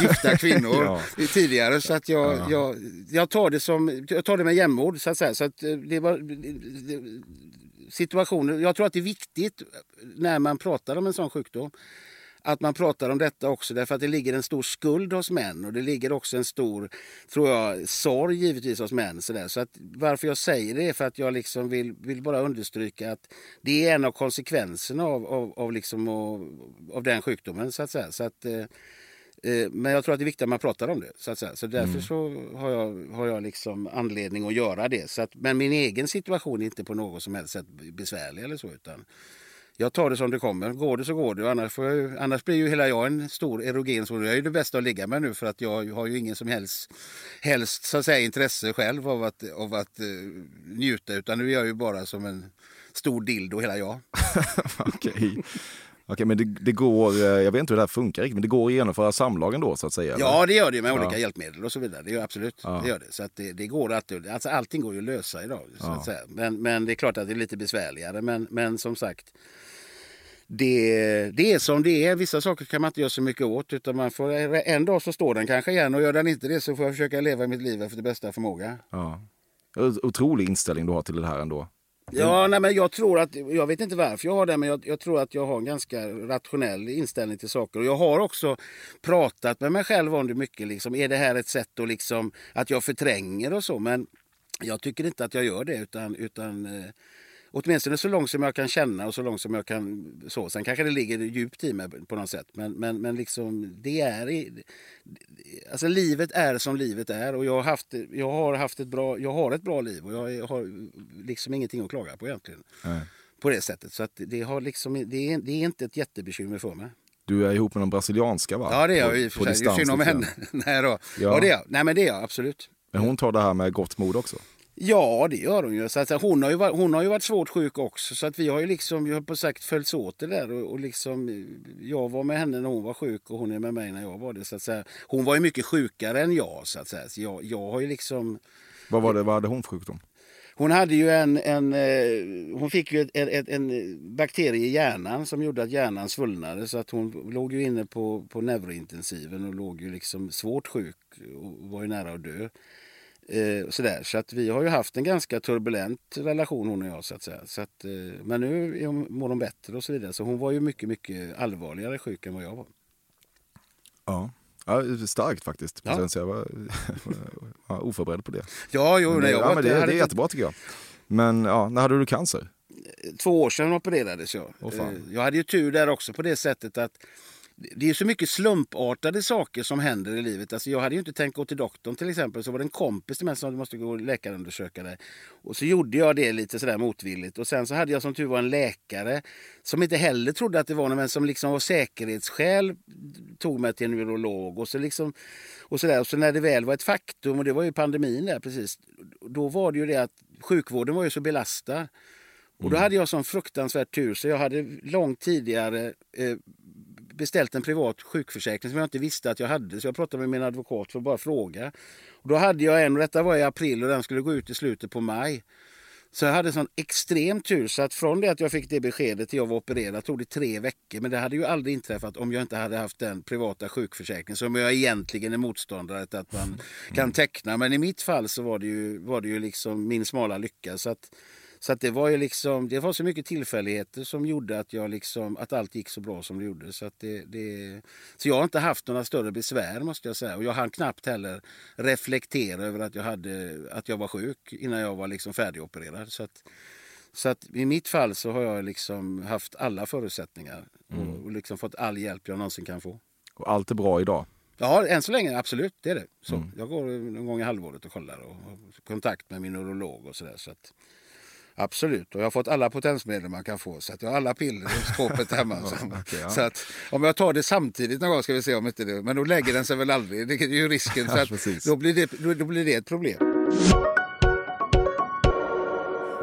gifta kvinnor [laughs] Ja. tidigare så att jag, jag, jag, tar det som, jag tar det med jämnmod. Så att säga. Så att eh, det var, det, situationer, jag tror att det är viktigt när man pratar om en sån sjukdom att man pratar om detta också därför att det ligger en stor skuld hos män och det ligger också en stor, tror jag, sorg givetvis hos män. Så, där. så att varför jag säger det är för att jag liksom vill, vill bara understryka att det är en av konsekvenserna av, av, av, liksom, av, av den sjukdomen. Så att säga. Så att, eh, eh, men jag tror att det är viktigt att man pratar om det. Så, att säga. så därför så har jag, har jag liksom anledning att göra det. Så att, men min egen situation är inte på något som helst sätt besvärlig eller så. Utan jag tar det som det kommer. Går det så går det. Annars, får jag, ju- annars blir ju hela jag en stor erogen zon. Jag är ju det bästa att ligga med nu för att jag har ju ingen som helst, helst så att säga, intresse själv av att, av att uh, njuta. Utan nu är jag ju bara som en stor dildo hela jag. [laughs] Okej. Okej, men det, det går, eh, jag vet inte hur det här funkar riktigt, men det går att genomföra samlagen då så att säga? eller? Ja, det gör det med olika Ja. hjälpmedel och så vidare. Det gör absolut. Ja. Det gör det. Så att det, det går att, alltså allting går ju att lösa idag. Så Ja. att säga. Men, men det är klart att det är lite besvärligare. Men, men som sagt, det, det är som det är. Vissa saker kan man inte göra så mycket åt. Utan man får, en dag så står den kanske igen och gör den inte det så får jag försöka leva mitt liv efter bästa förmåga. Ja. Otrolig inställning du har till det här ändå. Ja, nej, men jag tror att, jag vet inte varför jag har det, men jag, jag tror att jag har en ganska rationell inställning till saker. Och jag har också pratat med mig själv om det mycket. Liksom, är det här ett sätt att, liksom, att jag förtränger och så? Men jag tycker inte att jag gör det. Utan, utan eh, åtminstone så långt som jag kan känna och så långt som jag kan... Så. Sen kanske det ligger djupt i mig på något sätt. Men, men, men liksom, det är... i- Alltså livet är som livet är och jag har haft, jag har haft ett bra, jag har ett bra liv och jag har liksom ingenting att klaga på egentligen. Nej. På det sättet. Så att det, har liksom, det, är, det är inte ett jättebekymmer för mig. Du är ihop med någon brasilianska va? Ja det är jag i och för sig. Synd om henne. Nej, då. Ja. Ja. det är jag. Nej men det är jag absolut. Men hon tar det här med gott mod också? Ja, det gör hon ju. Så att, hon, har ju varit, hon har ju varit svårt sjuk också. Så att vi har ju liksom, jag har på sagt följts åt det där. Och, och liksom, jag var med henne när hon var sjuk och hon är med mig när jag var det. Så att säga. Hon var ju mycket sjukare än jag. Så att säga. Så jag, jag har ju liksom... Vad, var det, vad hade hon för sjukdom? Hon hade ju en, en, eh, hon fick ju ett, ett, en bakterie i hjärnan som gjorde att hjärnan svullnade. Så att hon låg ju inne på, på neurointensiven och låg ju liksom svårt sjuk och var ju nära att dö. Eh, sådär. Så att vi har ju haft en ganska turbulent relation hon och jag. Så att säga. Så att, eh, men nu är hon, mår hon bättre och så vidare. Så hon var ju mycket, mycket allvarligare sjuk än vad jag var. Ja. Ja, starkt faktiskt. Ja. Så jag var, [laughs] var oförberedd på det. Ja, jo, Men, nej, jag ja, men det, det är jättebra tycker jag. Men ja, när hade du cancer? två år sedan opererades jag. Fan. Eh, jag hade ju tur där också på det sättet att det är så mycket slumpartade saker som händer i livet. Alltså jag hade ju inte tänkt gå till doktorn till exempel. Så var det en kompis till mig som måste gå och läkarundersöka dig. Och så gjorde jag det lite sådär motvilligt. Och sen så hade jag som tur var en läkare som inte heller trodde att det var någon men som liksom av säkerhetsskäl tog mig till en neurolog. Och så liksom och så, där. Och så när det väl var ett faktum, och det var ju pandemin där precis. Då var det ju det att sjukvården var ju så belastad. Och då hade jag sån fruktansvärt tur så jag hade långt tidigare eh, beställt en privat sjukförsäkring som jag inte visste att jag hade. Så jag pratade med min advokat för att bara fråga. Och då hade jag en, och detta var i april och den skulle gå ut i slutet på maj. Så jag hade sån extrem tur så att från det att jag fick det beskedet till jag var opererad tog det tre veckor. Men det hade ju aldrig inträffat om jag inte hade haft den privata sjukförsäkringen som jag egentligen är motståndare till att man kan teckna. Men i mitt fall så var det ju, var det ju liksom min smala lycka. Så att, så att det var ju liksom, det var så mycket tillfälligheter som gjorde att, jag liksom, att allt gick så bra som det gjorde. Så, att det, det, så jag har inte haft några större besvär måste jag säga. Och jag hann knappt heller reflektera över att jag, hade, att jag var sjuk innan jag var liksom färdigopererad. Så att, så att i mitt fall så har jag liksom haft alla förutsättningar och, och liksom fått all hjälp jag någonsin kan få. Och allt är bra idag? Ja, än så länge absolut. Det är det. Så, Jag går någon gång i halvåret och kollar och har kontakt med min neurolog och sådär. Så Absolut, och jag har fått alla potensmedel man kan få. Så att jag har alla piller i [laughs] skåpet hemma. så. okej, ja. så att, om jag tar det samtidigt någon gång ska vi se om inte det... Men då lägger den sig väl aldrig. Det är ju risken. [laughs] Så att, då, blir det, då, då blir det ett problem.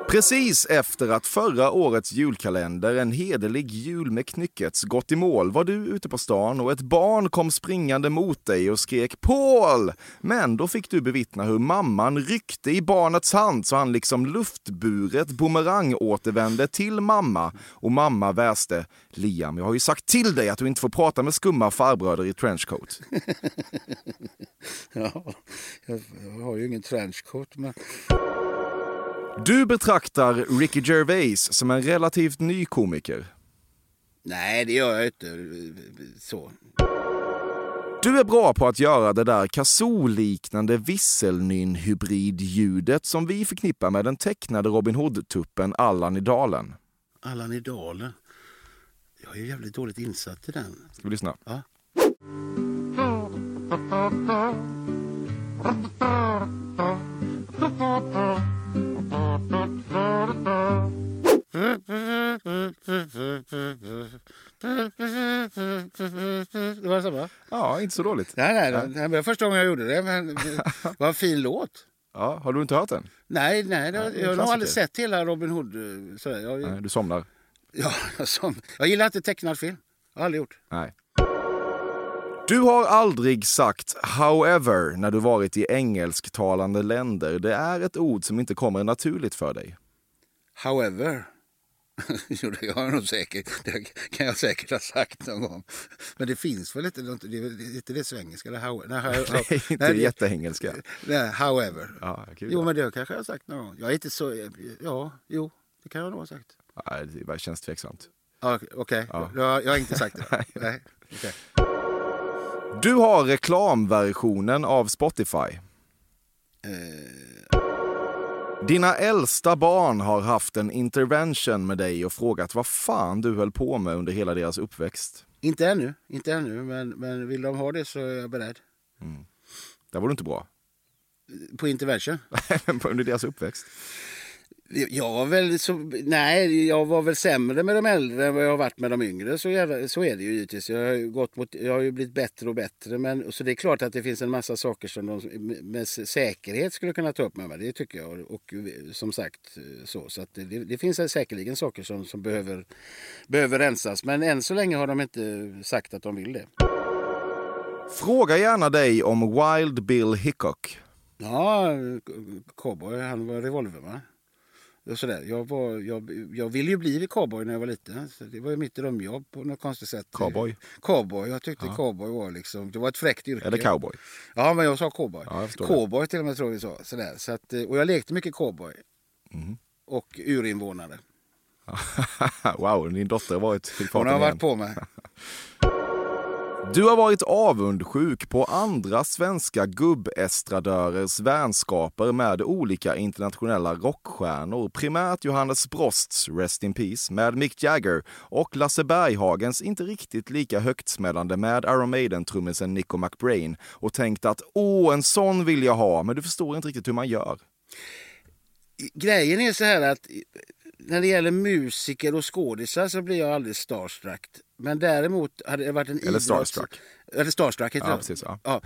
Precis efter att förra årets julkalender En hederlig jul med Knyckets gått i mål var du ute på stan och ett barn kom springande mot dig och skrek Paul! Men då fick du bevittna hur mamman ryckte i barnets hand så han liksom luftburet bumerang återvände till mamma och mamma väste Liam, jag har ju sagt till dig att du inte får prata med skumma farbröder i trenchcoat. [laughs] Ja, jag, jag har ju ingen trenchcoat. Men... Du betraktar Ricky Gervais som en relativt ny komiker. Nej, det gör jag inte. Så. Du är bra på att göra det där kazoo-liknande visselnyn-hybrid-ljudet som vi förknippar med den tecknade Robin Hood-tuppen Allan i dalen. Allan i dalen. Jag är ju jävligt dåligt insatt i den. Ska vi lyssna? Ja. [laughs] Det var samma? Ja, inte så dåligt. Nej, nej, det var första gången jag gjorde det. Men [laughs] var en fin låt. Ja, har du inte hört den? Nej, nej, är en jag har aldrig sett hela Robin Hood. eh, Sådär. Jag, Nej, du somnar. ja, [laughs] jag, som, jag gillar inte tecknad film. Jag har aldrig gjort. Nej. Du har aldrig sagt however när du varit i engelsktalande länder. Det är ett ord som inte kommer naturligt för dig. However. [laughs] jo, det har jag nog säkert. Det kan jag säkert ha sagt någon gång. Men det finns väl inte, det är väl inte det svengelska? Eller how, [laughs] nej, how, inte nej, det- jätteengelska. nej, however. Ja, kul. Jo, men det kanske jag har sagt någon gång. Jag är inte så... Ja, jo, det kan jag nog ha sagt. Nej, det känns tveksamt. Ja, Okej, Ja. jag, jag har inte sagt det. [laughs] nej. okej. Du har reklamversionen av Spotify. Eh, Dina äldsta barn har haft en intervention med dig och frågat vad fan du höll på med under hela deras uppväxt. inte ännu, inte ännu. Men, men vill de ha det så är jag beredd. Där var du inte bra. På intervention. [laughs] under deras uppväxt. Jag var väl så, nej, jag var väl sämre med de äldre än vad jag har varit med de yngre. Så, jävla, så är det ju givetvis. Jag har ju, gått mot, jag har ju blivit bättre och bättre. Men, så det är klart att det finns en massa saker som de med säkerhet skulle kunna ta upp med mig. Det tycker jag. Och som sagt så. Så det, det finns säkerligen saker som, som behöver, behöver rensas. Men än så länge har de inte sagt att de vill det. Fråga gärna dig om Wild Bill Hickok. Ja, cowboy, han var revolver va? Och sådär. Jag, var, jag, jag ville ju bli cowboy när jag var liten. Så det var ju mitt drömjobb på något konstigt sätt. Cowboy? Cowboy. Jag tyckte cowboy var liksom, det var ett fräckt yrke. Eller cowboy. Ja, men jag sa cowboy. Ja, jag cowboy till och med tror vi sa. Sådär. Så att, eh, och jag lekte mycket cowboy. Mhm. Och urinvånare. [laughs] wow, din dotter har varit i Hon farten har igen. varit på mig. [laughs] Du har varit avundsjuk på andra svenska gubbestradörers vänskaper med olika internationella rockstjärnor. Primärt Johannes Brosts Rest in Peace med Mick Jagger och Lasse Berghagens inte riktigt lika högtsmällande med Iron Maiden-trummisen Nico McBrain och tänkt att åh, en sån vill jag ha, men du förstår inte riktigt hur man gör. Grejen är så här att när det gäller musiker och skådisar så blir jag aldrig starstruck. Men däremot hade det varit en Eller idrotts- starstruck. Eller starstruck heter Ja, det. precis, ja. Ja,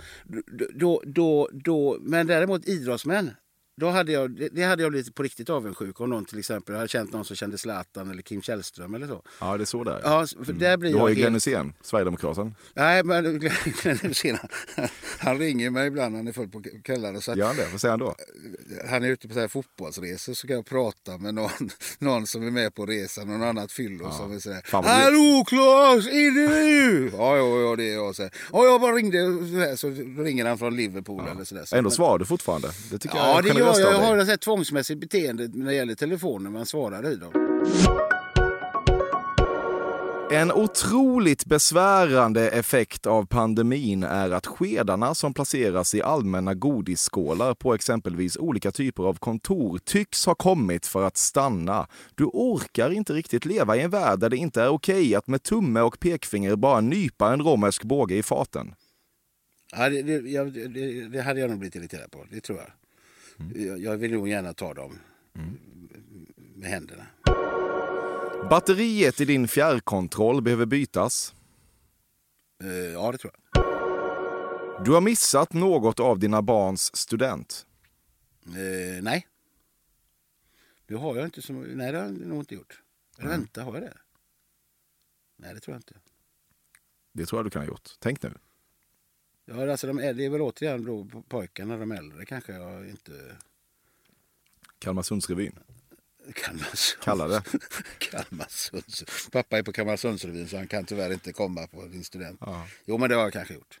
då, då, då, men däremot idrottsmän. Då hade jag, det hade jag blivit på riktigt avundsjuk om någon till exempel hade känt någon som kände Zlatan eller Kim Källström eller så. Ja, det är så där. Ja, för där blir Du har ju Glenn helt... Hysén, Sverigedemokraten. Nej, men [laughs] Glenn Hysén, han ringer mig ibland när han är full på kvällarna. Så att Gör han det? Vad säger han då? han är ute på så här fotbollsresor så kan jag prata med någon, [laughs] någon som är med på resan, någon annat fyllo som är så här. Hallå Claes, är det du? Ja, ja, ja det är jag. Så, här, ja, jag bara ringde. Så, här, så ringer han från Liverpool eller så där. Så, Ändå men- svarar du fortfarande. Det tycker Ja, jag. Av Jag har ett tvångsmässigt beteende när det gäller telefoner. Man svarar i dem. En otroligt besvärande effekt av pandemin är att skedarna som placeras i allmänna godisskålar på exempelvis olika typer av kontor tycks ha kommit för att stanna. Du orkar inte riktigt leva i en värld där det inte är okej att med tumme och pekfinger bara nypa en romersk båge i faten. Ja, det, det, jag, det, det hade jag nog blivit irriterad på. Det tror jag. Mm. Jag, vill nog gärna ta dem. med händerna. Batteriet i din fjärrkontroll behöver bytas. Eh, ja, det tror jag. Du har missat något av dina barns student. Eh, nej. Det har jag inte. Som, nej, det har jag nog inte gjort. Eller vänta, har jag det? Nej, det tror jag inte. Det tror jag du kan ha gjort. Tänk nu. Ja, alltså de, är- det är väl återigen då pojkarna, de äldre kanske jag inte... Kalmarsundsrevyn. Kalmarsund. Kalla det. [laughs] Kalmarsunds. Pappa är på Kalmarsundsrevyn så han kan tyvärr inte komma på din student. Ja. Jo, men det har jag kanske gjort.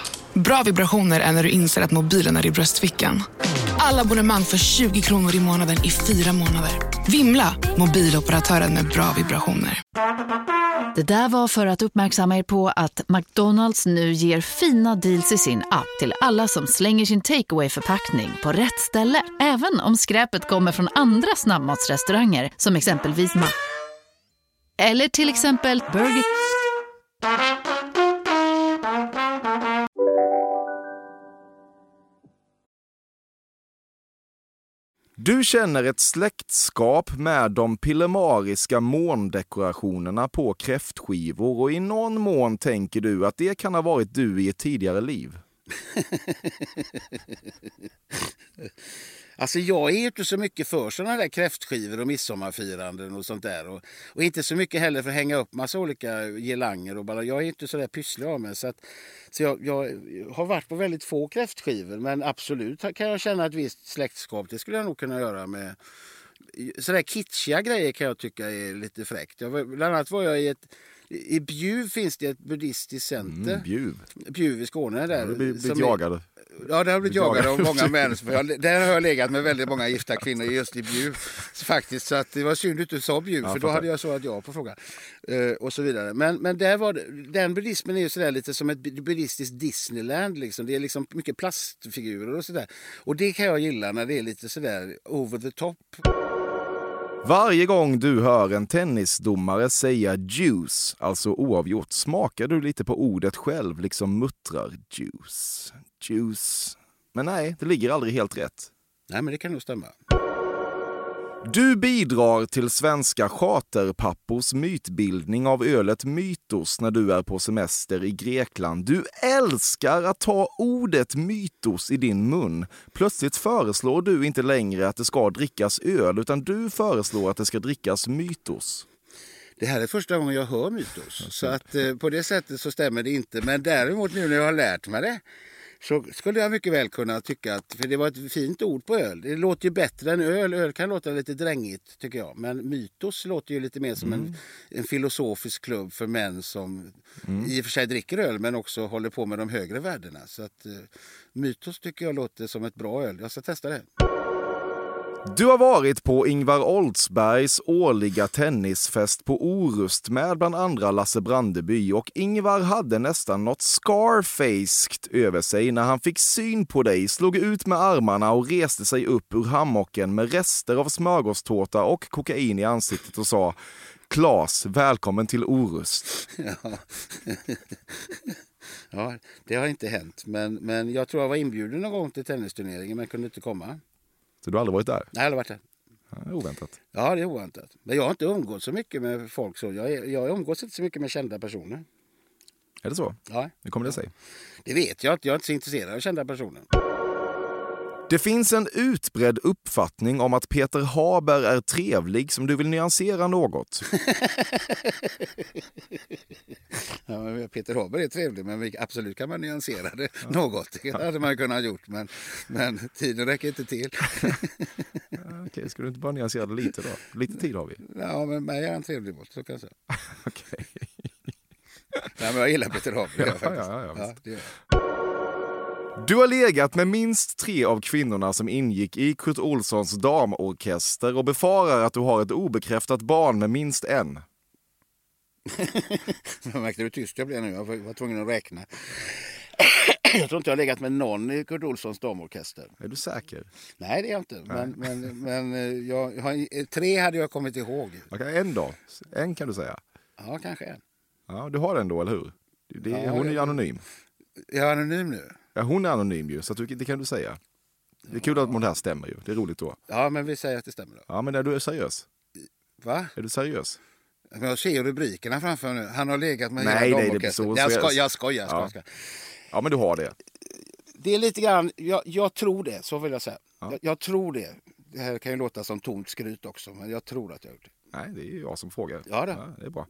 Bra vibrationer är när du inser att mobilen är i bröstfickan. Alla abonnemang för 20 kronor i månaden i fyra månader. Vimla! Mobiloperatören med bra vibrationer. Det där var för att uppmärksamma er på att McDonalds nu ger fina deals i sin app till alla som slänger sin takeaway förpackning på rätt ställe. Även om skräpet kommer från andra snabbmatsrestauranger som exempelvis Ma... Eller till exempel Burger... Du känner ett släktskap med de pillemariska måndekorationerna på kräftskivor och i någon mån tänker du att det kan ha varit du i ett tidigare liv. [laughs] Alltså jag är ju inte så mycket för sådana där kräftskivor och midsommarfiranden och sånt där. Och, och inte så mycket heller för att hänga upp massa olika girlanger och bara. Jag är inte så där pysslig av mig. Så, att, så jag, jag har varit på väldigt få kräftskivor. Men absolut kan jag känna ett visst släktskap. Det skulle jag nog kunna göra med sådär kitschiga grejer kan jag tycka är lite fräckt. Jag bland annat var jag i ett i Bjuv finns det ett buddhistiskt center. Mm, Bjuv. Bjuv i Skåne. Där, har blivit som är- jagad. Ja, det har blivit Jagad. av många män. [laughs] Jag, där har jag legat med väldigt många gifta kvinnor just i Bjuv. Faktiskt, så att det var synd att du sa Bjuv, Ja, för då hade jag svarat ja på frågan. Eh, och så vidare. Men, men där var det, den buddhismen är ju sådär lite som ett buddhistiskt Disneyland. Liksom. Det är liksom mycket plastfigurer och sådär. Och det kan jag gilla när det är lite sådär over the top. Varje gång du hör en tennisdomare säga juice, alltså oavgjort, smakar du lite på ordet själv, liksom muttrar juice, juice. Men nej, det ligger aldrig helt rätt. Nej, men det kan nog stämma. Du bidrar till svenska charterpappors mytbildning av ölet Mytos när du är på semester i Grekland. Du älskar att ta ordet mytos i din mun. Plötsligt föreslår du inte längre att det ska drickas öl, utan du föreslår att det ska drickas mytos. Det här är första gången jag hör mytos. Så att eh, på det sättet så stämmer det inte. Men däremot nu när jag har lärt mig det så skulle jag mycket väl kunna tycka att, för det var ett fint ord på öl. Det låter ju bättre än öl. Öl kan låta lite drängigt tycker jag. Men mytos låter ju lite mer som en, en filosofisk klubb för män som i och för sig dricker öl men också håller på med de högre värdena. Så att eh, mytos tycker jag låter som ett bra öl. Jag ska testa det. Du har varit på Ingvar Oldsbergs årliga tennisfest på Orust med bland andra Lasse Brandeby och Ingvar hade nästan något scarfaced över sig när han fick syn på dig, slog ut med armarna och reste sig upp ur hammocken med rester av smörgåstårta och kokain i ansiktet och sa Klas, välkommen till Orust. Ja. [laughs] ja, det har inte hänt. Men, men jag tror jag var inbjuden någon gång till tennisturneringen men kunde inte komma. Så du har aldrig varit där? Nej, jag har aldrig varit där. Ja, Oväntat. Ja, det är oväntat. Men jag har inte umgått så mycket med folk. Så. Jag, jag umgås inte så mycket med kända personer. Är det så? Ja, Hur kommer det sig? det vet jag inte. Jag är inte så intresserad av kända personer. Det finns en utbredd uppfattning om att Peter Haber är trevlig som du vill nyansera något. [laughs] Ja, Peter Haber är trevlig, men vi- absolut kan man nyansera det något. Det hade man kunnat ha gjort, men, men tiden räcker inte till. [laughs] Okej, ska du inte bara nyansera det lite då? Lite tid har vi. Ja, men mig är han trevlig mot, så kan jag säga. [laughs] Okej. Nej, men jag gillar Peter Haber, Ja, ja, ja, Ja, Du har legat med minst tre av kvinnorna som ingick i Kurt Olssons damorkester och befarar att du har ett obekräftat barn med minst en. [laughs] jag märkte hur tyst jag blev nu. Jag var tvungen att räkna. [clears throat] jag tror inte jag har legat med någon i Kurt Olssons damorkester. Är du säker? Nej, det är jag inte. Men, men, men eh, jag, tre hade jag kommit ihåg. Okay, en då? En kan du säga? Ja, kanske en. Ja, du har den då, eller hur? Det, Ja, hon är ju anonym. Jag är anonym nu. Ja, hon är anonym ju, så det kan du säga. Det är kul att det här stämmer ju. Det är roligt då. Ja, men vi säger att det stämmer då. Ja, men är du seriös? Va? Är du seriös? Men Jag ser rubrikerna framför mig nu. Han har legat med Nej, nej, det blir så- Jag, sko- jag skojar. Jag Ja. skojar. Ja, men du har det. Det är lite grann, jag, jag tror det, så vill jag säga. Ja. Jag, jag tror det. Det här kan ju låta som tomt skryt också, men jag tror att jag har gjort det. Nej, det är ju jag som frågar. Ja, då. det är bra.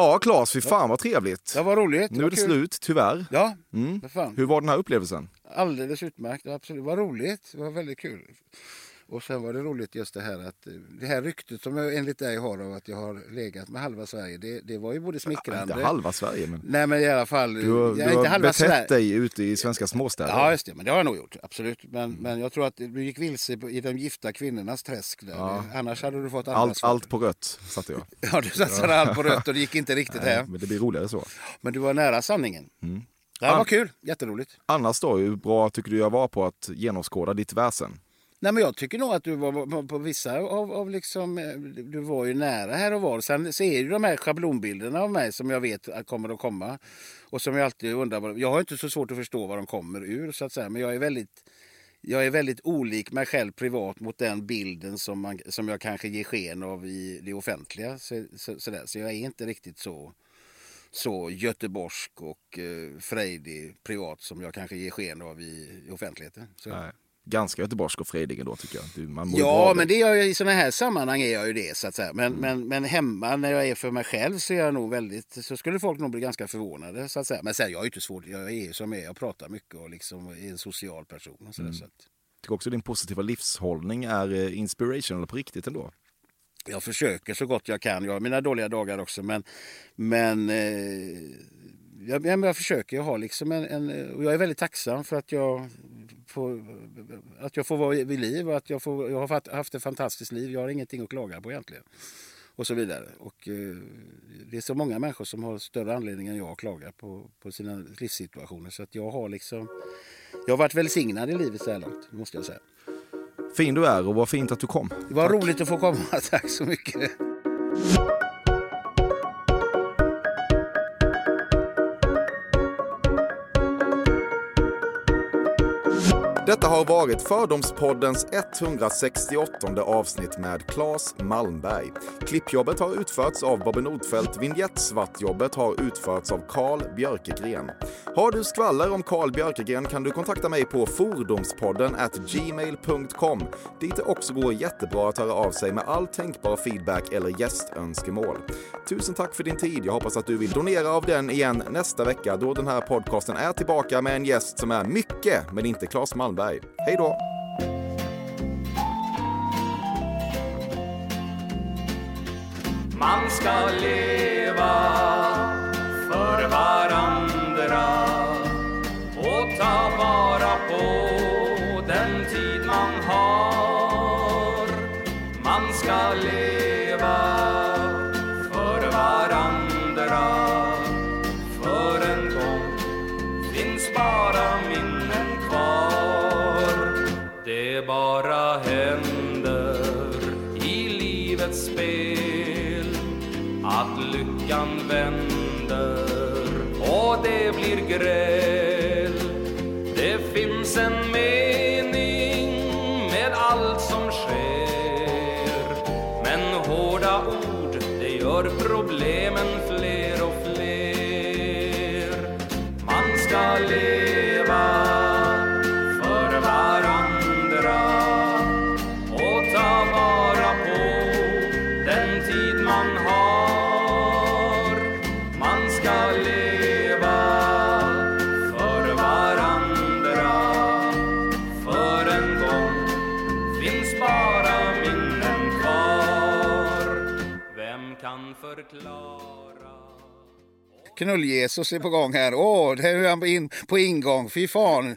Ja, Claes, fy fan vad trevligt. Det var roligt. Nu är det kul. slut, tyvärr. Ja, Mm. Hur var den här upplevelsen? Alldeles utmärkt. Absolut. Det var roligt. Det var väldigt kul. Och sen var det roligt just det här att eh, det här ryktet som jag enligt dig har av att jag har legat med halva Sverige. Det, det var ju både smickrande. Inte halva Sverige, men Nej men i alla fall. du har, ja, du har betett Sverige. dig ute i svenska småstäder. Ja just det, men det har jag nog gjort. Absolut. Men, men jag tror att du gick vilse i de gifta kvinnornas träsk. Där. Ja. Annars hade du fått allt, allt på rött satte jag. [laughs] Ja, du satsade allt på rött och det gick inte riktigt Nej, hem. men det blir roligare så. Men du var nära sanningen. Mm. Det här An- var kul. Jätteroligt. Annars då, hur bra tycker du jag var på att genomskåda ditt väsen? Nej, men jag tycker nog att du var på, på vissa av, av liksom, eh, du var ju nära här och var. Sen så är det de här schablonbilderna av mig som jag vet att kommer att komma. Och som jag alltid undrar, vad- jag har inte så svårt att förstå var de kommer ur så att säga. Men jag är väldigt, jag är väldigt olik mig själv privat mot den bilden som, man, som jag kanske ger sken av i det offentliga. Så, så, sådär. så jag är inte riktigt så, så göteborgsk och eh, frejdig privat som jag kanske ger sken av i, i offentligheten. Så. Nej. Ganska göteborgsk och fredig ändå tycker jag. Man Ja, men det. gör jag, i sådana här sammanhang är jag ju det. Så att säga. Men, Mm. men, men hemma när jag är för mig själv så är jag nog väldigt, så skulle folk nog bli ganska förvånade. Så att säga. Men sen jag är ju inte svårt, jag är ju som är, jag pratar mycket och liksom är en social person. Och så Mm. där, så att tycker också din positiva livshållning är eh, inspirational på riktigt ändå. jag försöker så gott jag kan. Jag har mina dåliga dagar också. Men, men eh, jag, jag, jag försöker. Jag har liksom en, en, och jag är väldigt tacksam för att jag får, att jag får vara vid liv och att jag, får, jag har haft- ett fantastiskt liv. Jag har ingenting att klaga på egentligen. Och så vidare. Och, eh, det är så många människor som har större anledning än jag att klaga på, på sina livssituationer. Så att jag har liksom... Jag har varit välsignad i livet så här långt, måste jag säga. Fin du är och vad fint att du kom. Det var roligt att få komma. [laughs] Tack så mycket. Detta har varit Fördomspoddens 168 avsnitt med Claes Malmberg. Klippjobbet har utförts av Bobby Nordfeldt. vinjettsvartjobbet har utförts av Karl Björkegren. Har du skvaller om Karl Björkegren kan du kontakta mig på fordomspodden at gmail.com dit det också går jättebra att höra av sig med all tänkbar feedback eller gästönskemål. Tusen tack för din tid. Jag hoppas att du vill donera av den igen nästa vecka då den här podcasten är tillbaka med en gäst som är mycket, men inte Claes Malmberg. Hej då! Man ska leva Knull-Jesus är på gång här. Åh, det är han på, in, på ingång. Fy fan.